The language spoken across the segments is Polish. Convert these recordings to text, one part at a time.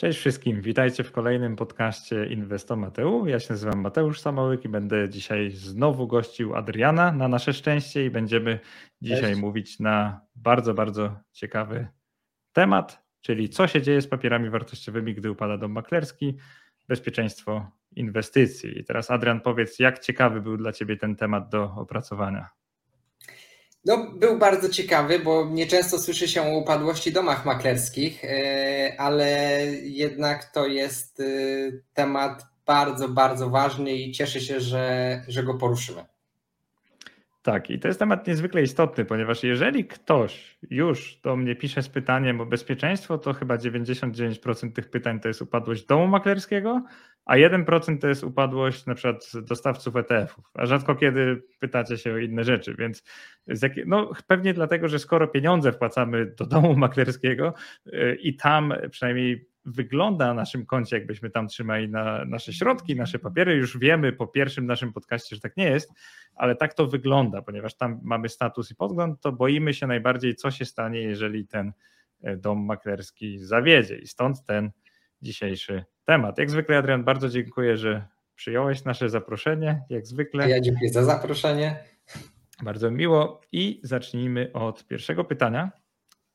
Cześć wszystkim, witajcie w kolejnym podcaście Inwestomateu. Ja się nazywam Mateusz Samołyk i będę dzisiaj znowu gościł Adriana na nasze szczęście i będziemy dzisiaj Cześć. mówić na bardzo, bardzo ciekawy temat, czyli co się dzieje z papierami wartościowymi, gdy upada dom maklerski, bezpieczeństwo inwestycji. I teraz Adrian powiedz, jak ciekawy był dla Ciebie ten temat do opracowania? No, był bardzo ciekawy, bo nieczęsto słyszy się o upadłości domach maklerskich, e, ale jednak to jest e, temat bardzo, bardzo ważny i cieszę się, że, że go poruszymy. Tak, i to jest temat niezwykle istotny, ponieważ jeżeli ktoś już do mnie pisze z pytaniem o bezpieczeństwo, to chyba 99% tych pytań to jest upadłość domu maklerskiego, a 1% to jest upadłość na przykład dostawców ETF-ów, a rzadko kiedy pytacie się o inne rzeczy, więc no, pewnie dlatego, że skoro pieniądze wpłacamy do domu maklerskiego y, i tam przynajmniej wygląda na naszym koncie, jakbyśmy tam trzymali na nasze środki, nasze papiery. Już wiemy po pierwszym naszym podcaście, że tak nie jest, ale tak to wygląda, ponieważ tam mamy status i podgląd, to boimy się najbardziej, co się stanie, jeżeli ten e, dom maklerski zawiedzie. I stąd ten dzisiejszy temat. Jak zwykle, Adrian, bardzo dziękuję, że przyjąłeś nasze zaproszenie. Jak zwykle. Ja dziękuję za zaproszenie. Bardzo miło. I zacznijmy od pierwszego pytania.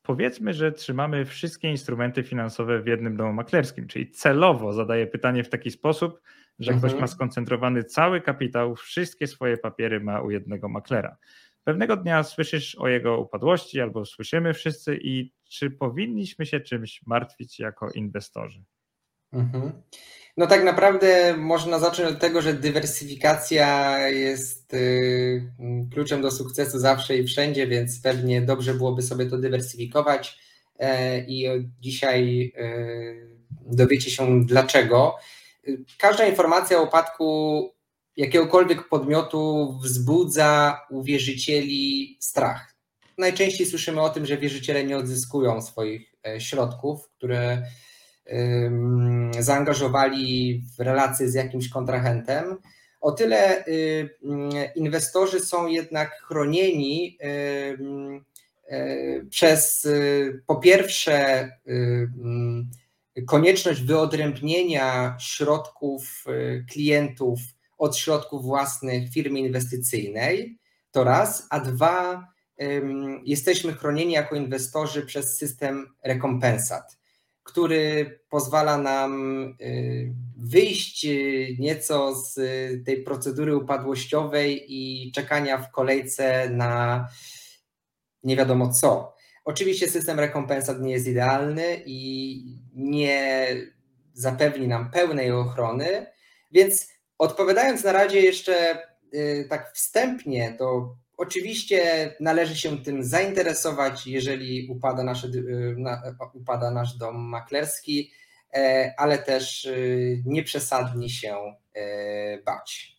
Powiedzmy, że trzymamy wszystkie instrumenty finansowe w jednym domu maklerskim, czyli celowo zadaję pytanie w taki sposób, że mhm. ktoś ma skoncentrowany cały kapitał, wszystkie swoje papiery ma u jednego maklera. Pewnego dnia słyszysz o jego upadłości albo słyszymy wszyscy i czy powinniśmy się czymś martwić jako inwestorzy? Mhm. No tak naprawdę można zacząć od tego, że dywersyfikacja jest y, kluczem do sukcesu zawsze i wszędzie, więc pewnie dobrze byłoby sobie to dywersyfikować e, i dzisiaj e, dowiecie się dlaczego. Każda informacja o upadku jakiegokolwiek podmiotu wzbudza u wierzycieli strach. Najczęściej słyszymy o tym, że wierzyciele nie odzyskują swoich e, środków, które zaangażowali w relacje z jakimś kontrahentem. O tyle inwestorzy są jednak chronieni e, przez y, po pierwsze konieczność wyodrębnienia środków y, klientów od środków własnych firmy inwestycyjnej, to raz, a dwa, jesteśmy chronieni jako inwestorzy przez system rekompensat który pozwala nam y, wyjść y, nieco z tej procedury upadłościowej i czekania w kolejce na nie wiadomo co. Oczywiście system rekompensat nie jest idealny i nie zapewni nam pełnej ochrony, więc odpowiadając na razie jeszcze y, tak wstępnie, to Oczywiście należy się tym zainteresować, jeżeli upada, nasze, y, upada nasz dom maklerski, e, ale też y, nie przesadnie się e, bać.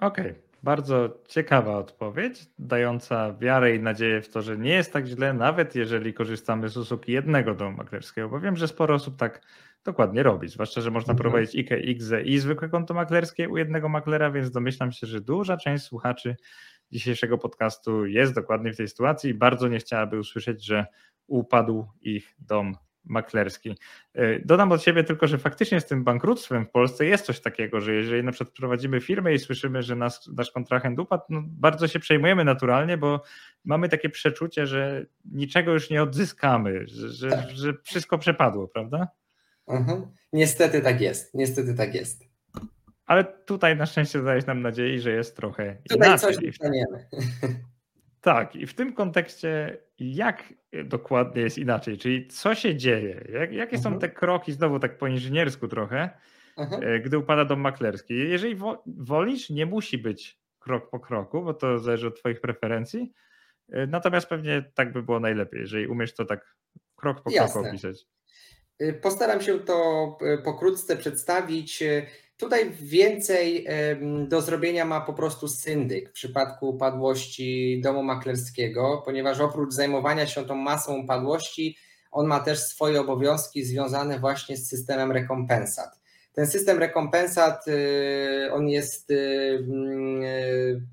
Okej, okay. bardzo ciekawa odpowiedź, dająca wiarę i nadzieję w to, że nie jest tak źle, nawet jeżeli korzystamy z usług jednego domu maklerskiego, bo wiem, że sporo osób tak dokładnie robi, zwłaszcza, że można mhm. prowadzić IKE, IGZE i zwykłe konto maklerskie u jednego maklera, więc domyślam się, że duża część słuchaczy dzisiejszego podcastu jest dokładnie w tej sytuacji i bardzo nie chciałaby usłyszeć, że upadł ich dom maklerski. E, dodam od siebie tylko, że faktycznie z tym bankructwem w Polsce jest coś takiego, że jeżeli na przykład prowadzimy firmę i słyszymy, że nas, nasz kontrahent upadł, no bardzo się przejmujemy naturalnie, bo mamy takie przeczucie, że niczego już nie odzyskamy, że, że, tak. że wszystko przepadło, prawda? Mhm. Niestety tak jest, niestety tak jest. Ale tutaj na szczęście dajesz nam nadziei, że jest trochę tutaj inaczej. coś dostaniemy. Tak, i w tym kontekście jak dokładnie jest inaczej, czyli co się dzieje, jak, jakie mhm. są te kroki, znowu tak po inżyniersku trochę, mhm. E, gdy upada dom maklerski. Jeżeli wolisz, nie musi być krok po kroku, bo to zależy od twoich preferencji, e, natomiast pewnie tak by było najlepiej, jeżeli umiesz to tak krok po Jasne. kroku opisać. Y, postaram się to y, pokrótce przedstawić. Y, tutaj więcej do zrobienia ma po prostu syndyk w przypadku upadłości domu maklerskiego, ponieważ oprócz zajmowania się tą masą upadłości, on ma też swoje obowiązki związane właśnie z systemem rekompensat. Ten system rekompensat, on jest,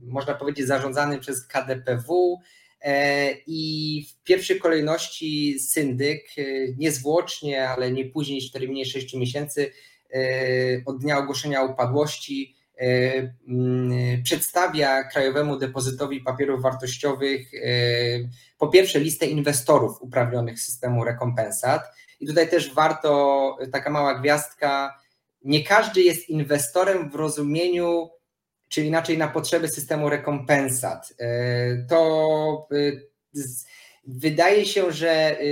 można powiedzieć, zarządzany przez KDPW I w pierwszej kolejności syndyk niezwłocznie, ale nie później niż w terminie 6 miesięcy od dnia ogłoszenia upadłości mm, przedstawia Krajowemu Depozytowi Papierów Wartościowych po pierwsze listę inwestorów uprawnionych systemu rekompensat. I tutaj też warto, taka mała gwiazdka, nie każdy jest inwestorem w rozumieniu, czy inaczej na potrzeby systemu rekompensat. E, to e, wydaje się, że e,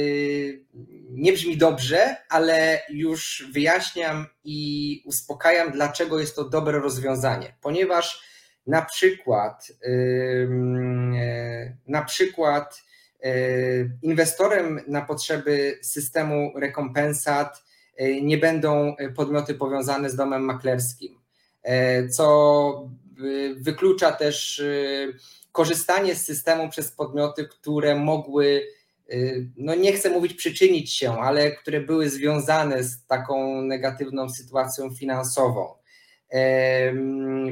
nie brzmi dobrze, ale już wyjaśniam i uspokajam, dlaczego jest to dobre rozwiązanie. Ponieważ na przykład, na przykład inwestorem na potrzeby systemu rekompensat E, nie będą podmioty powiązane z domem maklerskim, co wyklucza też korzystanie z systemu przez podmioty, które mogły, no nie chcę mówić przyczynić się, ale które były związane z taką negatywną sytuacją finansową.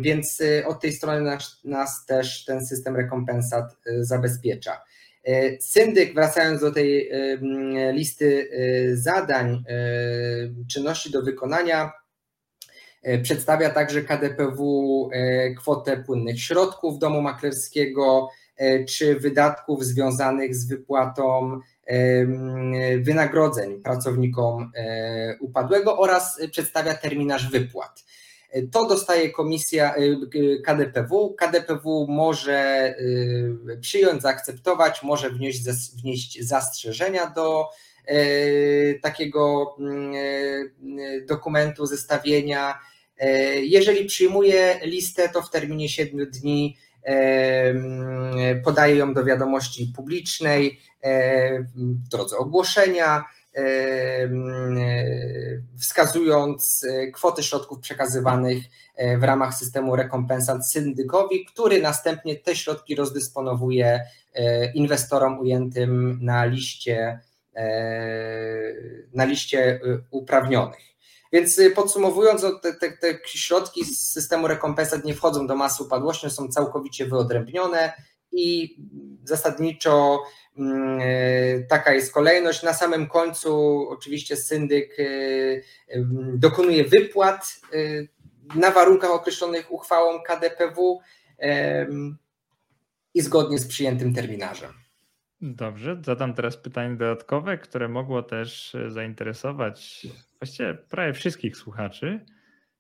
Więc od tej strony nas, nas też ten system rekompensat zabezpiecza. E, syndyk, wracając do tej listy zadań, czynności do wykonania, przedstawia także KDPW kwotę płynnych środków domu maklerskiego czy wydatków związanych z wypłatą wynagrodzeń pracownikom upadłego oraz przedstawia terminarz wypłat. To dostaje komisja KDPW. KDPW może przyjąć, zaakceptować, może wnieść, wnieść zastrzeżenia do takiego mm, dokumentu, zestawienia. Jeżeli przyjmuje listę, to w terminie 7 dni mm, podaje ją do wiadomości publicznej w drodze ogłoszenia wskazując e, kwoty środków przekazywanych e, w ramach systemu rekompensat syndykowi, który następnie te środki rozdysponowuje e, inwestorom ujętym na liście, na liście uprawnionych. Więc podsumowując, no, te, te, te środki z systemu rekompensat nie wchodzą do masy upadłości, są całkowicie wyodrębnione i zasadniczo Mm, e, taka jest kolejność. Na samym końcu oczywiście syndyk e, dokonuje wypłat e, na warunkach określonych uchwałą KDPW i zgodnie z przyjętym terminarzem. Dobrze, zadam teraz pytanie dodatkowe, które mogło też zainteresować właściwie prawie wszystkich słuchaczy.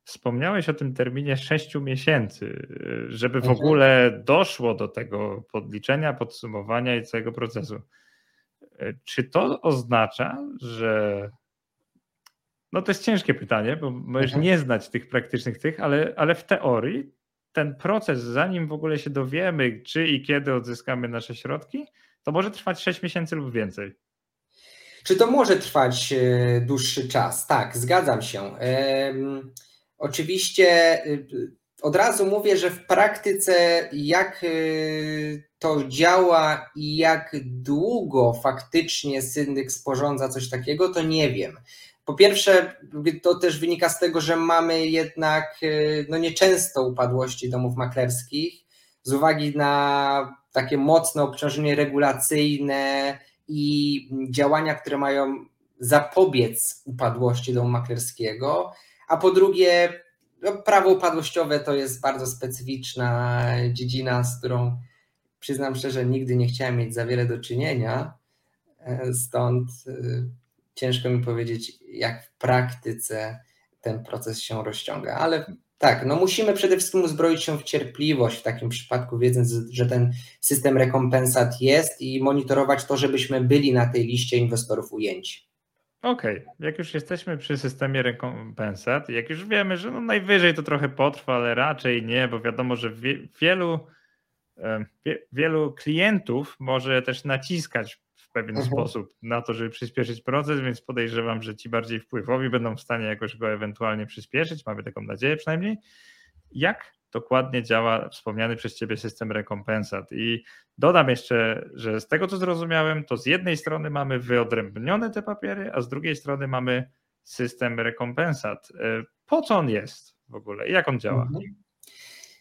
Wspomniałeś o tym terminie 6 miesięcy, żeby w mhm. ogóle doszło do tego podliczenia, podsumowania i całego procesu. Czy to oznacza, że. No to jest ciężkie pytanie, bo możesz mhm. nie znać tych praktycznych tych, ale, ale w teorii ten proces, zanim w ogóle się dowiemy, czy i kiedy odzyskamy nasze środki, to może trwać 6 miesięcy lub więcej. Czy to może trwać e, dłuższy czas? Tak, zgadzam się. Oczywiście y, od razu mówię, że w praktyce jak y, to działa i jak długo faktycznie syndyk sporządza coś takiego, to nie wiem. Po pierwsze, to też wynika z tego, że mamy jednak no nieczęsto upadłości domów maklerskich z uwagi na takie mocne obciążenie regulacyjne i działania, które mają zapobiec upadłości domu maklerskiego a po drugie, no, prawo upadłościowe to jest bardzo specyficzna dziedzina, z którą przyznam szczerze, nigdy nie chciałem mieć za wiele do czynienia. E, stąd e, ciężko mi powiedzieć, jak w praktyce ten proces się rozciąga, ale tak, no musimy przede wszystkim uzbroić się w cierpliwość w takim przypadku, wiedząc, że ten system rekompensat jest i monitorować to, żebyśmy byli na tej liście inwestorów ujęci. Okej, okay. jak już jesteśmy przy systemie rekompensat, jak już wiemy, że no najwyżej to trochę potrwa, ale raczej nie, bo wiadomo, że wielu, wielu klientów może też naciskać w pewien mhm. sposób na to, żeby przyspieszyć proces, więc podejrzewam, że ci bardziej wpływowi będą w stanie jakoś go ewentualnie przyspieszyć, mamy taką nadzieję przynajmniej. Jak dokładnie działa wspomniany przez Ciebie system rekompensat. I dodam jeszcze, że z tego co zrozumiałem, to z jednej strony mamy wyodrębnione te papiery, a z drugiej strony mamy system rekompensat. E, po co on jest w ogóle i jak on działa? Mhm.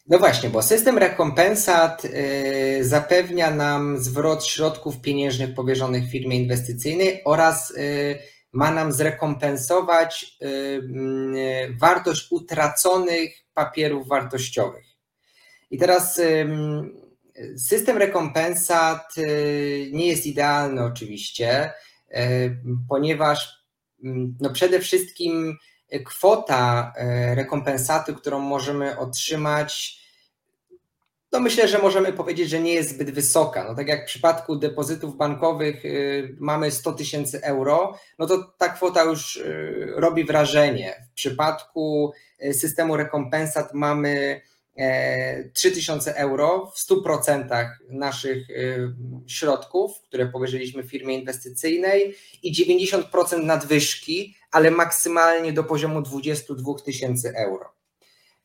No właśnie, bo system rekompensat y, zapewnia nam zwrot środków pieniężnych powierzonych firmie inwestycyjnej oraz y, ma nam zrekompensować y, wartość utraconych papierów wartościowych. I teraz system rekompensat nie jest idealny oczywiście, ponieważ no przede wszystkim kwota rekompensaty, którą możemy otrzymać, no myślę, że możemy powiedzieć, że nie jest zbyt wysoka. No tak jak w przypadku depozytów bankowych y, mamy 100 tysięcy euro, no to ta kwota już y, robi wrażenie. W przypadku y, systemu rekompensat mamy 3000 euro w 100% naszych środków, które powierzyliśmy firmie inwestycyjnej i 90% nadwyżki, ale maksymalnie do poziomu 22 tysięcy euro.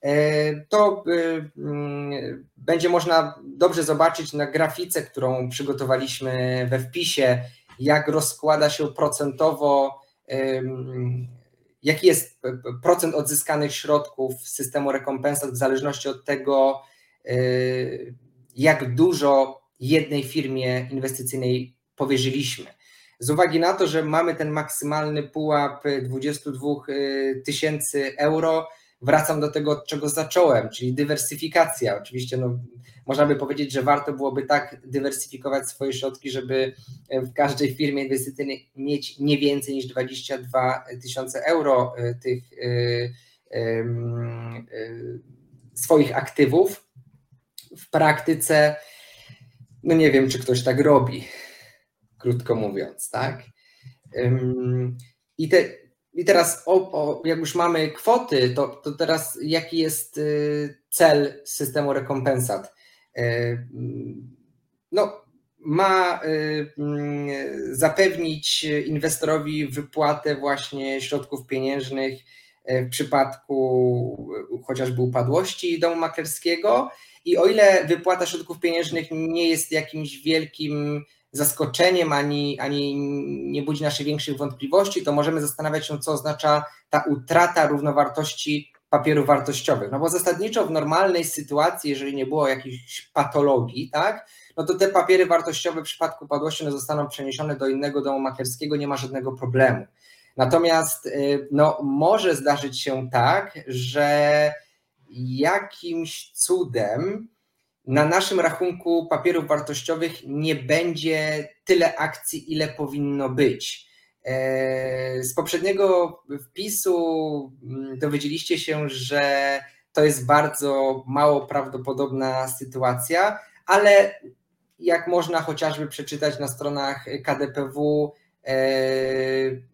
E, to y, mm, będzie można dobrze zobaczyć na grafice, którą przygotowaliśmy we wpisie, jak rozkłada się procentowo, jaki jest procent odzyskanych środków systemu rekompensat w zależności od tego, y, jak dużo jednej firmie inwestycyjnej powierzyliśmy. Z uwagi na to, że mamy ten maksymalny pułap 22 y, tysięcy euro, wracam do tego, od czego zacząłem, czyli dywersyfikacja. Oczywiście no, można by powiedzieć, że warto byłoby tak dywersyfikować swoje środki, żeby w każdej firmie inwestycyjnej mieć nie więcej niż 22 tysiące euro e, tych y, y, y, swoich aktywów. W praktyce, no nie wiem, czy ktoś tak robi, krótko mówiąc, tak? I te i teraz, o, o, jak już mamy kwoty, to, to teraz jaki jest y, cel systemu rekompensat? Y, no, ma y, mm, zapewnić inwestorowi wypłatę właśnie środków pieniężnych w przypadku chociażby upadłości domu maklerskiego. I o ile wypłata środków pieniężnych nie jest jakimś wielkim zaskoczeniem, ani, ani nie budzi naszych większych wątpliwości, to możemy zastanawiać się, co oznacza ta utrata równowartości papierów wartościowych. No bo zasadniczo w normalnej sytuacji, jeżeli nie było jakichś patologii, tak, no to te papiery wartościowe w przypadku upadłości one zostaną przeniesione do innego domu maklerskiego, nie ma żadnego problemu. Natomiast y, no, może zdarzyć się tak, że jakimś cudem na naszym rachunku papierów wartościowych nie będzie tyle akcji, ile powinno być. E, z poprzedniego wpisu mm, dowiedzieliście się, że to jest bardzo mało prawdopodobna sytuacja, ale jak można chociażby przeczytać na stronach KDPW, e,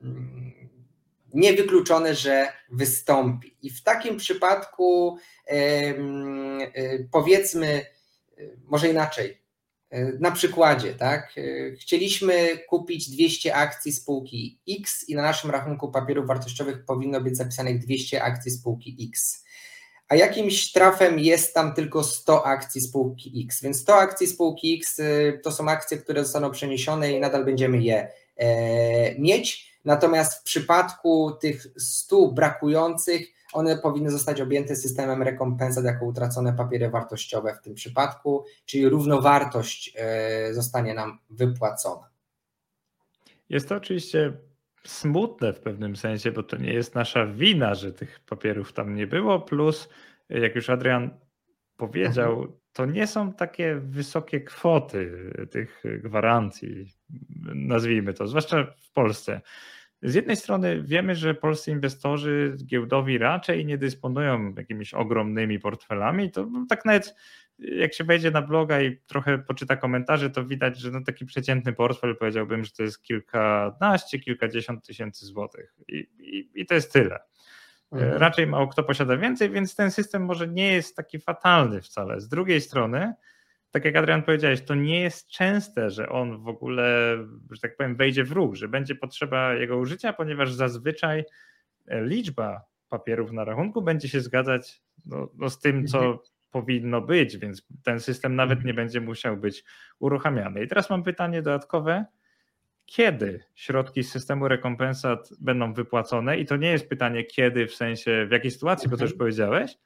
mm, niewykluczone, że wystąpi. I w takim przypadku e, mm, powiedzmy, może inaczej, e, na przykładzie, tak? E, chcieliśmy kupić 200 akcji spółki X i na naszym rachunku papierów wartościowych powinno być zapisanych 200 akcji spółki X. A jakimś trafem jest tam tylko 100 akcji spółki X, więc 100 akcji spółki X e, to są akcje, które zostaną przeniesione i nadal będziemy je mieć. Natomiast w przypadku tych 100 brakujących, one powinny zostać objęte systemem rekompensat jako utracone papiery wartościowe w tym przypadku, czyli równowartość e, zostanie nam wypłacona. Jest to oczywiście smutne w pewnym sensie, bo to nie jest nasza wina, że tych papierów tam nie było, plus jak już Adrian powiedział, mhm. To nie są takie wysokie kwoty tych gwarancji, nazwijmy to, zwłaszcza w Polsce. Z jednej strony wiemy, że polscy inwestorzy giełdowi raczej nie dysponują jakimiś ogromnymi portfelami. To tak nawet jak się wejdzie na bloga i trochę poczyta komentarze, to widać, że no taki przeciętny portfel powiedziałbym, że to jest kilkanaście, kilkadziesiąt tysięcy złotych i, i, i to jest tyle. Mhm. Raczej mało kto posiada więcej, więc ten system może nie jest taki fatalny wcale. Z drugiej strony, tak jak Adrian powiedziałeś, to nie jest częste, że on w ogóle, że tak powiem, wejdzie w ruch, że będzie potrzeba jego użycia, ponieważ zazwyczaj e, liczba papierów na rachunku będzie się zgadzać no, no z tym, co mhm. powinno być, więc ten system nawet mhm. nie będzie musiał być uruchamiany. I teraz mam pytanie dodatkowe. Kiedy środki z systemu rekompensat będą wypłacone? I to nie jest pytanie kiedy, w sensie w jakiej sytuacji, bo to już mhm. powiedziałeś,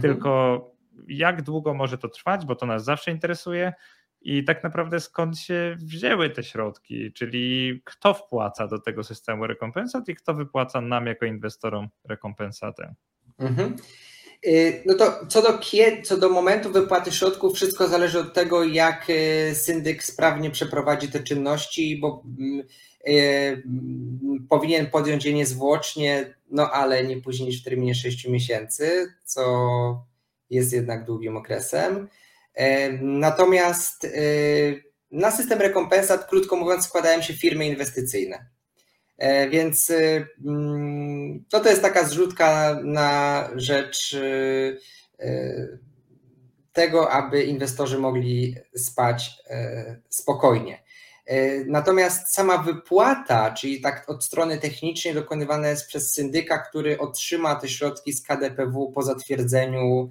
tylko jak długo może to trwać, bo to nas zawsze interesuje i tak naprawdę skąd się wzięły te środki, czyli kto wpłaca do tego systemu rekompensat i kto wypłaca nam jako inwestorom rekompensatę. Mhm. Y, no to co do, co do momentu wypłaty środków, wszystko zależy od tego, jak y, syndyk sprawnie przeprowadzi te czynności, bo mm, y, powinien podjąć je niezwłocznie, no ale nie później niż w terminie 6 miesięcy, co jest jednak długim okresem. Natomiast na system rekompensat, krótko mówiąc, składają się firmy inwestycyjne. E, więc y, mm, to, to jest taka zrzutka na rzecz y, y, tego, aby inwestorzy mogli spać e, spokojnie. E, natomiast sama wypłata, czyli tak od strony technicznej dokonywana jest przez syndyka, który otrzyma te środki z KDPW po zatwierdzeniu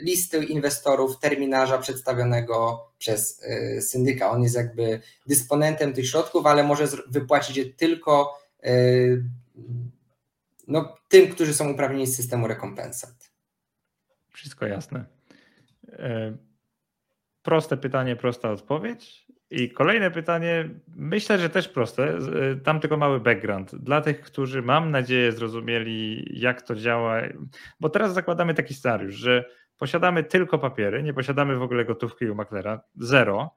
listy inwestorów terminarza przedstawionego przez y, syndyka. On jest jakby dysponentem tych środków, ale może wypłacić je tylko y, no, tym, którzy są uprawnieni z systemu rekompensat. Wszystko jasne. E, proste pytanie, prosta odpowiedź. I kolejne pytanie, myślę, że też proste. E, tam tylko mały background. Dla tych, którzy mam nadzieję zrozumieli, jak to działa, bo teraz zakładamy taki scenariusz, że posiadamy tylko papiery, nie posiadamy w ogóle gotówki u maklera, zero.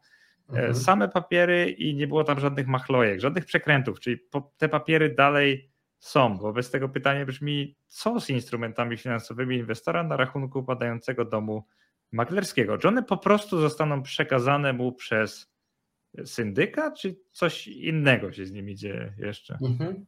E, mhm. Same papiery i nie było tam żadnych machlojek, żadnych przekrętów, czyli te papiery dalej są. Wobec tego pytanie brzmi, co z instrumentami finansowymi inwestora na rachunku upadającego domu maklerskiego? Czy one po prostu zostaną przekazane mu przez syndyka, czy coś innego się z nimi dzieje jeszcze? Mhm.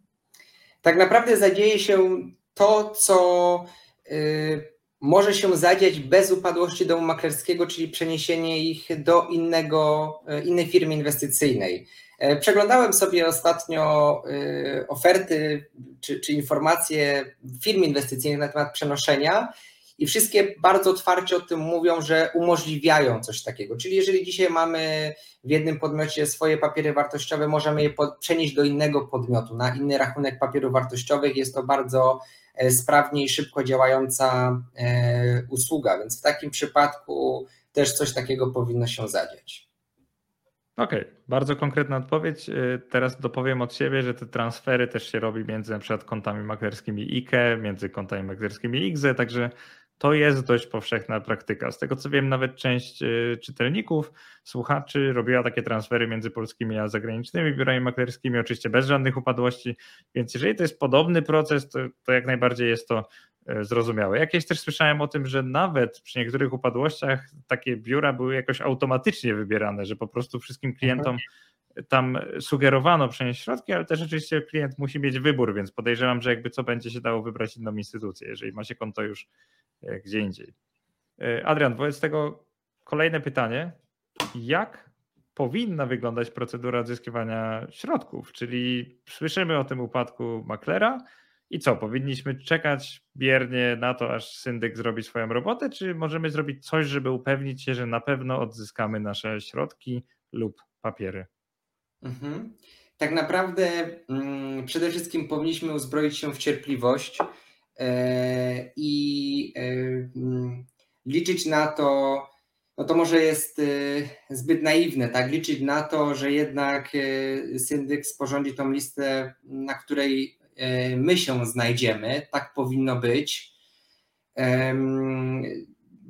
Tak naprawdę zadzieje się to, co y, może się zadziać bez upadłości domu maklerskiego, czyli przeniesienie ich do innego, e, innej firmy inwestycyjnej. E, przeglądałem sobie ostatnio e, oferty czy, czy informacje firm inwestycyjnych na temat przenoszenia i wszystkie bardzo otwarcie o tym mówią, że umożliwiają coś takiego. Czyli jeżeli dzisiaj mamy w jednym podmiocie swoje papiery wartościowe, możemy je przenieść do innego podmiotu, na inny rachunek papierów wartościowych. Jest to bardzo E, sprawnie i szybko działająca e, usługa, więc w takim przypadku też coś takiego powinno się zadziać. Okej, okay. bardzo konkretna odpowiedź. E, teraz dopowiem od siebie, że te transfery też się robi między na przykład kontami maklerskimi IKE, między kontami maklerskimi IGZE, także to jest dość powszechna praktyka. Z tego co wiem, nawet część y, czytelników, słuchaczy robiła takie transfery między polskimi a zagranicznymi biurami maklerskimi, oczywiście bez żadnych upadłości, więc jeżeli to jest podobny proces, to, to jak najbardziej jest to y, zrozumiałe. Jakieś też słyszałem o tym, że nawet przy niektórych upadłościach takie biura były jakoś automatycznie wybierane, że po prostu wszystkim klientom tam sugerowano przenieść środki, ale też oczywiście klient musi mieć wybór, więc podejrzewam, że jakby co będzie się dało wybrać inną instytucję, jeżeli ma się konto już e, gdzie indziej. E, Adrian, wobec tego kolejne pytanie. Jak powinna wyglądać procedura odzyskiwania środków? Czyli słyszymy o tym upadku maklera i co, powinniśmy czekać biernie na to, aż syndyk zrobi swoją robotę, czy możemy zrobić coś, żeby upewnić się, że na pewno odzyskamy nasze środki lub papiery? Mhm. Tak naprawdę mm, przede wszystkim powinniśmy uzbroić się w cierpliwość e, i e, mm, liczyć na to, no to może jest e, zbyt naiwne, tak? Liczyć na to, że jednak syndyk sporządzi tą listę, na której my się znajdziemy. Tak powinno być.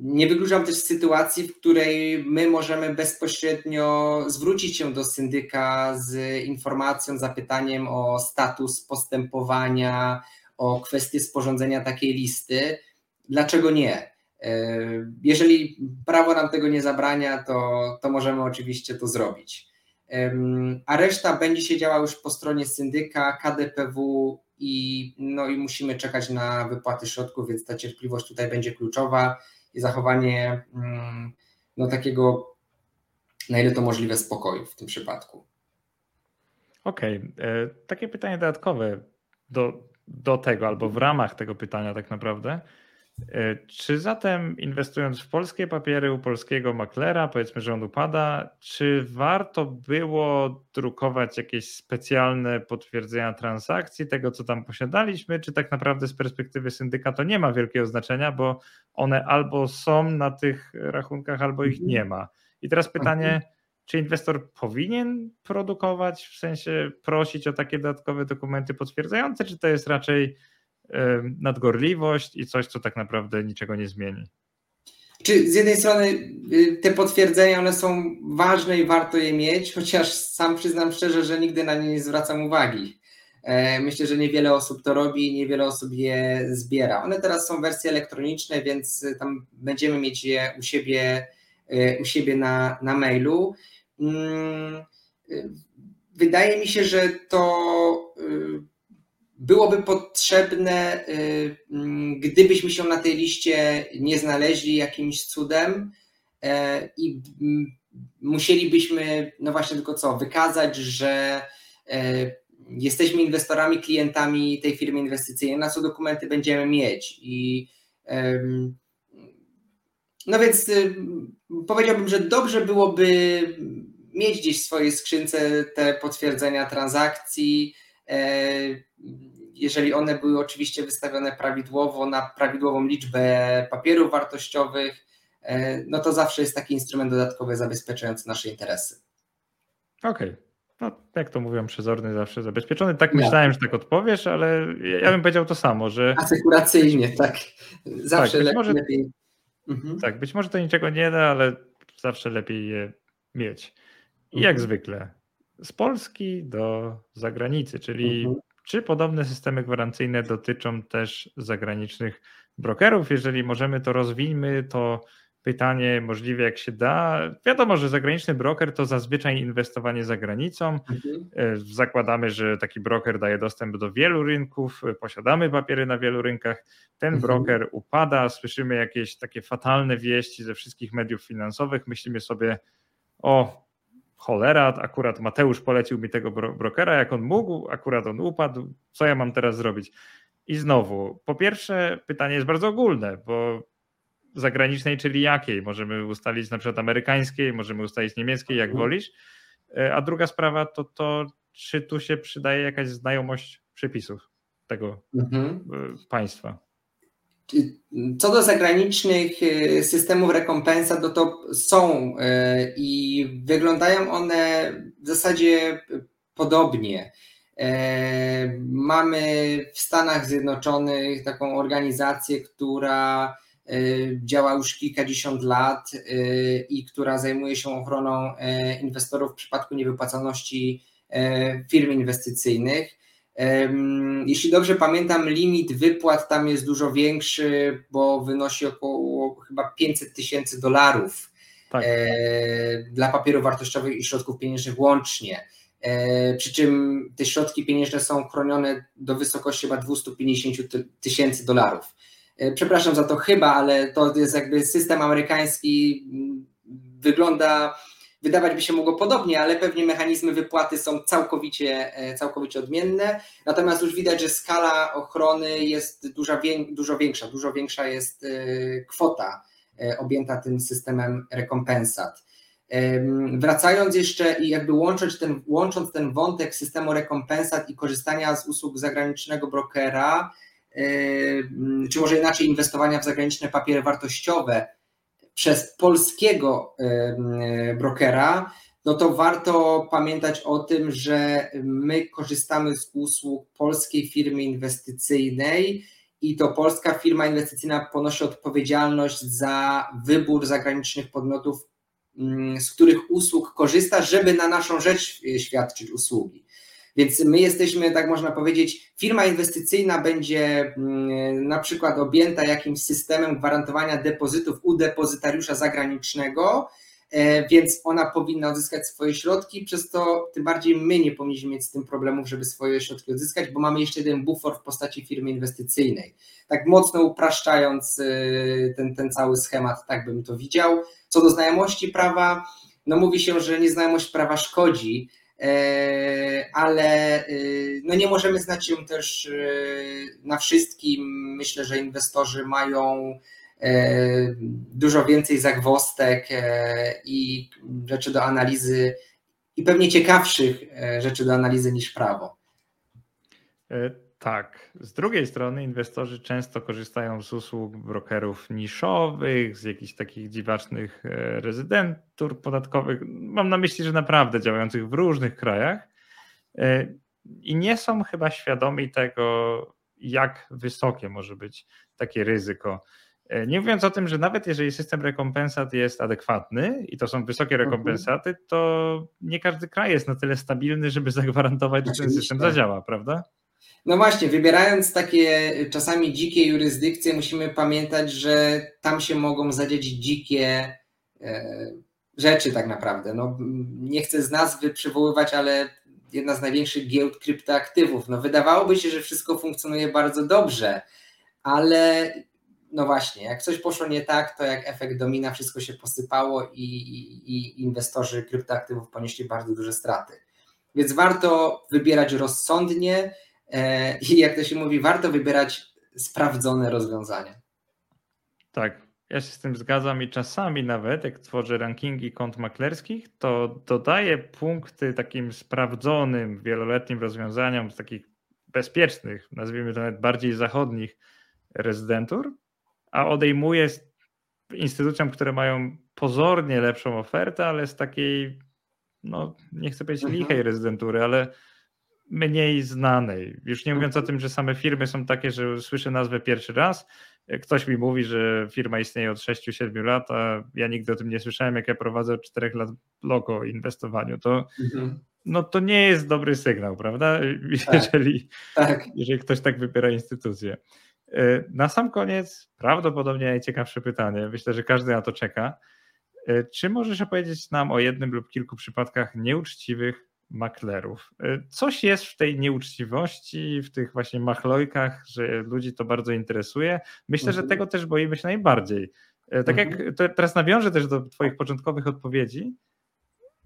Nie wykluczam też sytuacji, w której my możemy bezpośrednio zwrócić się do syndyka z informacją, zapytaniem o status postępowania, o kwestię sporządzenia takiej listy. Dlaczego nie? E, jeżeli prawo nam tego nie zabrania, to, to możemy oczywiście to zrobić. A reszta będzie się działa już po stronie syndyka, KDPW i, no i musimy czekać na wypłaty środków, więc ta cierpliwość tutaj będzie kluczowa i zachowanie mm, no, takiego, na ile to możliwe, spokoju w tym przypadku. Okej, okay. E, takie pytanie dodatkowe do, do tego, albo w ramach tego pytania, tak naprawdę. E, czy zatem inwestując w polskie papiery u polskiego maklera, powiedzmy, że on upada, czy warto było drukować jakieś specjalne potwierdzenia transakcji tego, co tam posiadaliśmy, czy tak naprawdę z perspektywy syndyka to nie ma wielkiego znaczenia, bo one albo są na tych rachunkach, albo ich nie ma. I teraz pytanie, mhm. czy inwestor powinien produkować, w sensie prosić o takie dodatkowe dokumenty potwierdzające, czy to jest raczej nadgorliwość i coś, co tak naprawdę niczego nie zmieni. Czy z jednej strony y, te potwierdzenia one są ważne i warto je mieć, chociaż sam przyznam szczerze, że nigdy na nie nie zwracam uwagi. E, myślę, że niewiele osób to robi, i niewiele osób je zbiera. One teraz są wersje elektroniczne, więc tam będziemy mieć je u siebie, e, u siebie na, na mailu. Mm, y, wydaje mi się, że to y, byłoby potrzebne, y, mm, gdybyśmy się na tej liście nie znaleźli jakimś cudem e, i mm, musielibyśmy, no właśnie tylko co, wykazać, że e, jesteśmy inwestorami, klientami tej firmy inwestycyjnej, na co dokumenty będziemy mieć. I no więc y, powiedziałbym, że dobrze byłoby mieć gdzieś w swojej skrzynce te potwierdzenia transakcji, e, jeżeli one były oczywiście wystawione prawidłowo na prawidłową liczbę papierów wartościowych, e, no to zawsze jest taki instrument dodatkowy zabezpieczający nasze interesy. Okej. Okay. No, jak to mówią, przezorny zawsze zabezpieczony. Tak myślałem, ja. że tak odpowiesz, ale ja bym powiedział to samo, że. Asekuracyjnie, tak. Zawsze tak, lepiej. Może, lepiej. Mhm. Tak, być może to niczego nie da, ale zawsze lepiej je mieć. I mhm. jak zwykle, z Polski do zagranicy, czyli mhm. Czy podobne systemy gwarancyjne dotyczą też zagranicznych brokerów? Jeżeli możemy, to rozwijmy to pytanie możliwie jak się da. Wiadomo, że zagraniczny broker to zazwyczaj inwestowanie za granicą. Mhm. E, zakładamy, że taki broker daje dostęp do wielu rynków, posiadamy papiery na wielu rynkach. Ten mhm. broker upada, słyszymy jakieś takie fatalne wieści ze wszystkich mediów finansowych, myślimy sobie, o, cholera, akurat Mateusz polecił mi tego brokera, jak on mógł, akurat on upadł, co ja mam teraz zrobić? I znowu, po pierwsze, pytanie jest bardzo ogólne, bo zagranicznej, czyli jakiej? Możemy ustalić na przykład amerykańskiej, możemy ustalić niemieckiej, jak mhm. wolisz. E, a druga sprawa to to, czy tu się przydaje jakaś znajomość przepisów tego mhm. E, państwa. Co do zagranicznych y, systemów rekompensat, no to są y, i wyglądają one w zasadzie podobnie. E, mamy w Stanach Zjednoczonych taką organizację, która działa już kilkadziesiąt lat i która zajmuje się ochroną e, inwestorów w przypadku niewypłacalności e, firm inwestycyjnych. Jeśli dobrze pamiętam, limit wypłat tam jest dużo większy, bo wynosi około chyba 500 tysięcy dolarów tak. E, dla papierów wartościowych i środków pieniężnych łącznie. E, przy czym te środki pieniężne są chronione do wysokości chyba 250 tysięcy dolarów. E, przepraszam za to chyba, ale to jest jakby system amerykański, wygląda Wydawać by się mogło podobnie, ale pewnie mechanizmy wypłaty są całkowicie, e, całkowicie odmienne. Natomiast już widać, że skala ochrony jest dużo, dużo większa. Dużo większa jest e, kwota e, objęta tym systemem rekompensat. Wracając jeszcze i jakby łącząc ten, łącząc ten wątek systemu rekompensat i korzystania z usług zagranicznego brokera, czy może inaczej inwestowania w zagraniczne papiery wartościowe, przez polskiego brokera, no to warto pamiętać o tym, że my korzystamy z usług polskiej firmy inwestycyjnej i to polska firma inwestycyjna ponosi odpowiedzialność za wybór zagranicznych podmiotów, z których usług korzysta, żeby na naszą rzecz świadczyć usługi. Więc my jesteśmy, tak można powiedzieć, firma inwestycyjna będzie mm, na przykład objęta jakimś systemem gwarantowania depozytów u depozytariusza zagranicznego, e, więc ona powinna odzyskać swoje środki, przez to tym bardziej my nie powinniśmy mieć z tym problemów, żeby swoje środki odzyskać, bo mamy jeszcze jeden bufor w postaci firmy inwestycyjnej. Tak mocno upraszczając e, ten, ten cały schemat, tak bym to widział. Co do znajomości prawa, no mówi się, że nieznajomość prawa szkodzi, ale no nie możemy znać się też na wszystkim. Myślę, że inwestorzy mają dużo więcej zagwostek i rzeczy do analizy i pewnie ciekawszych rzeczy do analizy niż prawo. Tak. Z drugiej strony inwestorzy często korzystają z usług brokerów niszowych, z jakichś takich dziwacznych e, rezydentur podatkowych. Mam na myśli, że naprawdę działających w różnych krajach e, i nie są chyba świadomi tego, jak wysokie może być takie ryzyko. E, nie mówiąc o tym, że nawet jeżeli system rekompensat jest adekwatny i to są wysokie mhm. rekompensaty, to nie każdy kraj jest na tyle stabilny, żeby zagwarantować, że ten system zadziała, prawda? No właśnie, wybierając takie czasami dzikie jurysdykcje, musimy pamiętać, że tam się mogą zadziać dzikie e, rzeczy tak naprawdę. No, nie chcę z nazwy przywoływać, ale jedna z największych giełd kryptoaktywów. No, wydawałoby się, że wszystko funkcjonuje bardzo dobrze, ale no właśnie, jak coś poszło nie tak, to jak efekt domina, wszystko się posypało i, i, i inwestorzy kryptoaktywów ponieśli bardzo duże straty. Więc warto wybierać rozsądnie, I jak to się mówi, warto wybierać sprawdzone rozwiązania. Tak, ja się z tym zgadzam i czasami nawet jak tworzę rankingi kont maklerskich, to dodaję punkty takim sprawdzonym, wieloletnim rozwiązaniom z takich bezpiecznych, nazwijmy to nawet bardziej zachodnich rezydentur, a odejmuję instytucjom, które mają pozornie lepszą ofertę, ale z takiej, no nie chcę powiedzieć mhm. lichej rezydentury, ale mniej znanej. Już nie mówiąc o tym, że same firmy są takie, że słyszę nazwę pierwszy raz. Ktoś mi mówi, że firma istnieje od 6-7 lat, a ja nigdy o tym nie słyszałem, jak ja prowadzę od 4 lat logo o inwestowaniu. To, mhm. no, to nie jest dobry sygnał, prawda? Tak. Jeżeli, tak. jeżeli ktoś tak wybiera instytucję. E, na sam koniec, prawdopodobnie najciekawsze pytanie, myślę, że każdy na to czeka. E, czy możesz opowiedzieć nam o jednym lub kilku przypadkach nieuczciwych maklerów. Y, coś jest w tej nieuczciwości, w tych właśnie machlojkach, że ludzi to bardzo interesuje. Myślę, mhm. że tego też boimy się najbardziej. Y, tak mhm. jak teraz nawiążę też do Twoich początkowych odpowiedzi,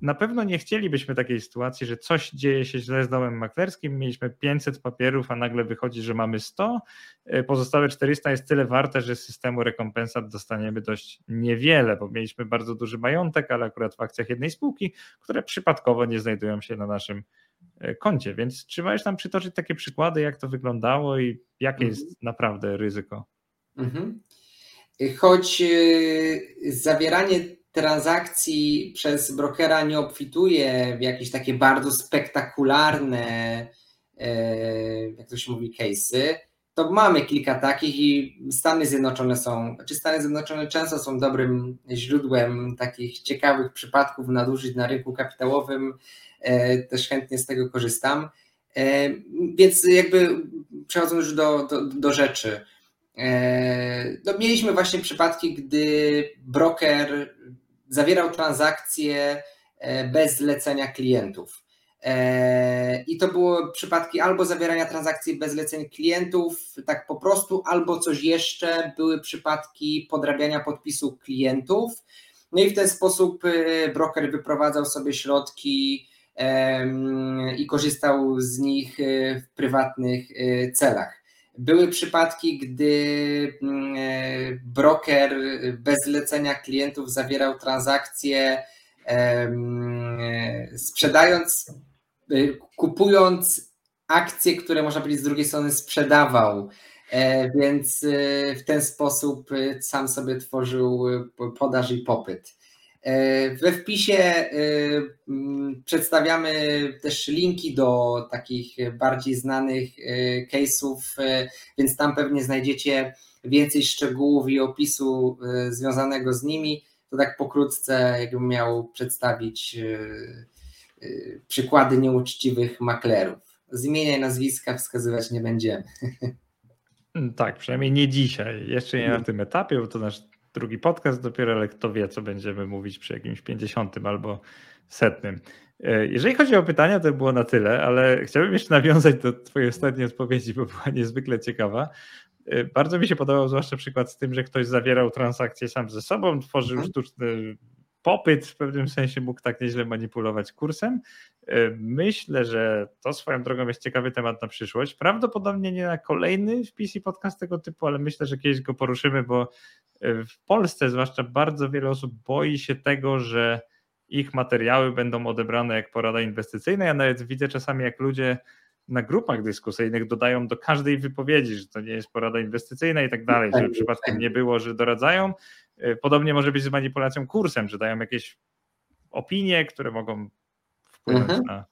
na pewno nie chcielibyśmy takiej sytuacji, że coś dzieje się źle z domem maklerskim, mieliśmy 500 papierów, a nagle wychodzi, że mamy 100, e, pozostałe 400 jest tyle warte, że z systemu rekompensat dostaniemy dość niewiele, bo mieliśmy bardzo duży majątek, ale akurat w akcjach jednej spółki, które przypadkowo nie znajdują się na naszym e, koncie. Więc czy możesz nam przytoczyć takie przykłady, jak to wyglądało i jakie mhm. jest naprawdę ryzyko? Mhm. Choć e, zawieranie transakcji przez brokera nie obfituje w jakieś takie bardzo spektakularne, e, jak to się mówi, case'y, to mamy kilka takich i Stany Zjednoczone są, czy znaczy Stany Zjednoczone często są dobrym źródłem takich ciekawych przypadków nadużyć na rynku kapitałowym, e, też chętnie z tego korzystam. E, więc jakby przechodząc już do, do, do rzeczy, no mieliśmy właśnie przypadki, gdy broker zawierał transakcje e, bez zlecenia klientów. E, I to były przypadki albo zawierania transakcji bez zleceń klientów, tak po prostu, albo coś jeszcze, były przypadki podrabiania podpisu klientów. No i w ten sposób e, broker wyprowadzał sobie środki i korzystał z nich w prywatnych celach. Były przypadki, gdy mm, e, broker bez zlecenia klientów zawierał transakcje e, sprzedając, e, kupując akcje, które można powiedzieć z drugiej strony sprzedawał. Więc w ten sposób sam sobie tworzył podaż i popyt. E, we wpisie e, przedstawiamy też linki do takich bardziej znanych e, case'ów, więc tam pewnie znajdziecie więcej szczegółów i opisu związanego z nimi. To tak pokrótce, jakbym miał przedstawić przykłady nieuczciwych maklerów. Z imienia i nazwiska wskazywać nie będziemy. Tak, przynajmniej nie dzisiaj. Jeszcze nie na tym etapie, bo to nasz drugi podcast dopiero, ale kto wie, co będziemy mówić przy jakimś 50 albo setnym. E, jeżeli chodzi o pytania, to było na tyle, ale chciałbym jeszcze nawiązać do Twojej ostatniej odpowiedzi, bo była niezwykle ciekawa. E, bardzo mi się podobał zwłaszcza przykład z tym, że ktoś zawierał transakcje sam ze sobą, tworzył mhm. sztuczny popyt, w pewnym sensie mógł tak nieźle manipulować kursem. Myślę, że to swoją drogą jest ciekawy temat na przyszłość. Prawdopodobnie nie na kolejny wpis i podcast tego typu, ale myślę, że kiedyś go poruszymy, bo w Polsce zwłaszcza bardzo wiele osób boi się tego, że ich materiały będą odebrane jak porada inwestycyjna. Ja nawet widzę czasami, jak ludzie na grupach dyskusyjnych dodają do każdej wypowiedzi, że to nie jest porada inwestycyjna i tak dalej, żeby przypadkiem nie było, że doradzają. Podobnie może być z manipulacją kursem, że dają jakieś opinie, które mogą wpłynąć mhm. na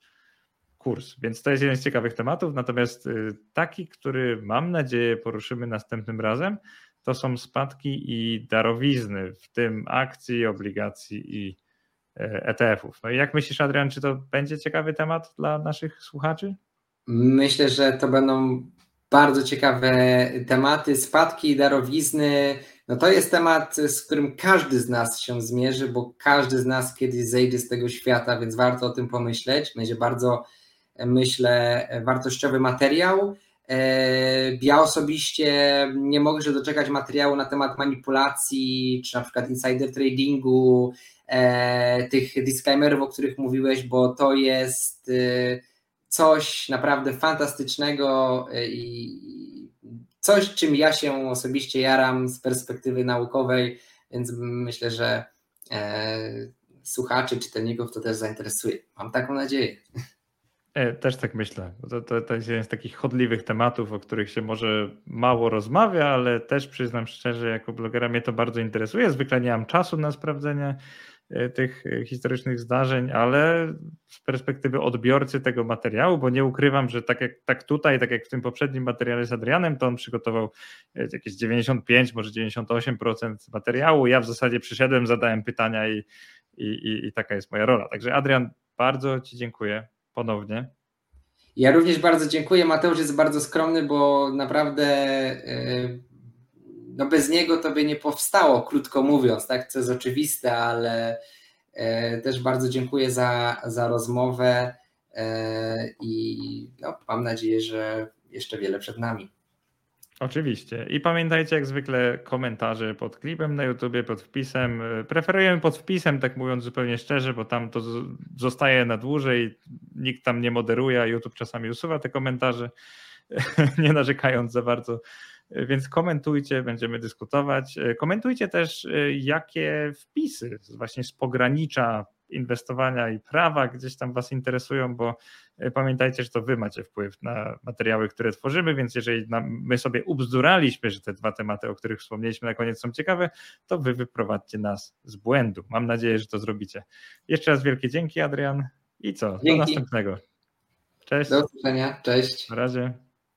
kurs. Więc to jest jeden z ciekawych tematów. Natomiast y, taki, który mam nadzieję poruszymy następnym razem, to są spadki i darowizny, w tym akcji, obligacji i ETF-ów. No i jak myślisz, Adrian, czy to będzie ciekawy temat dla naszych słuchaczy? Myślę, że to będą bardzo ciekawe tematy. Spadki i darowizny. No to jest temat, z którym każdy z nas się zmierzy, bo każdy z nas kiedyś zejdzie z tego świata, więc warto o tym pomyśleć. Będzie bardzo, myślę, wartościowy materiał. E, ja osobiście nie mogę się doczekać materiału na temat manipulacji, czy na przykład insider tradingu, e, tych disclaimerów, o których mówiłeś, bo to jest e, coś naprawdę fantastycznego i coś, czym ja się osobiście jaram z perspektywy naukowej, więc myślę, że słuchaczy, czytelników to też zainteresuje. Mam taką nadzieję. E, też tak myślę. To, to, to jest jeden z takich chodliwych tematów, o których się może mało rozmawia, ale też przyznam szczerze, jako blogera mnie to bardzo interesuje. Zwykle nie mam czasu na sprawdzenie e, tych e, historycznych zdarzeń, ale z perspektywy odbiorcy tego materiału, bo nie ukrywam, że tak jak tak tutaj, tak jak w tym poprzednim materiale z Adrianem, to on przygotował jakieś 95, może 98% materiału. Ja w zasadzie przyszedłem, zadałem pytania i, i, i, i taka jest moja rola. Także Adrian, bardzo Ci dziękuję ponownie. Ja również bardzo dziękuję. Mateusz jest bardzo skromny, bo naprawdę e, no bez niego to by nie powstało, krótko mówiąc, tak? Co jest oczywiste, ale e, też bardzo dziękuję za, za rozmowę e, i no, mam nadzieję, że jeszcze wiele przed nami. Oczywiście. I pamiętajcie, jak zwykle, komentarze pod klipem na YouTubie, pod wpisem. Preferujemy pod wpisem, tak mówiąc zupełnie szczerze, bo tam to zostaje na dłużej. Nikt tam nie moderuje, a YouTube czasami usuwa te komentarze, nie narzekając za bardzo. Więc komentujcie, będziemy dyskutować. Komentujcie też, jakie wpisy właśnie z pogranicza inwestowania i prawa gdzieś tam Was interesują, bo e, pamiętajcie, że to Wy macie wpływ na materiały, które tworzymy, więc jeżeli my sobie ubzduraliśmy, że te dwa tematy, o których wspomnieliśmy na koniec są ciekawe, to Wy wyprowadźcie nas z błędu. Mam nadzieję, że to zrobicie. Jeszcze raz wielkie dzięki, Adrian. I co? Dzięki. Do następnego. Cześć. Do usłyszenia. Cześć. Na razie.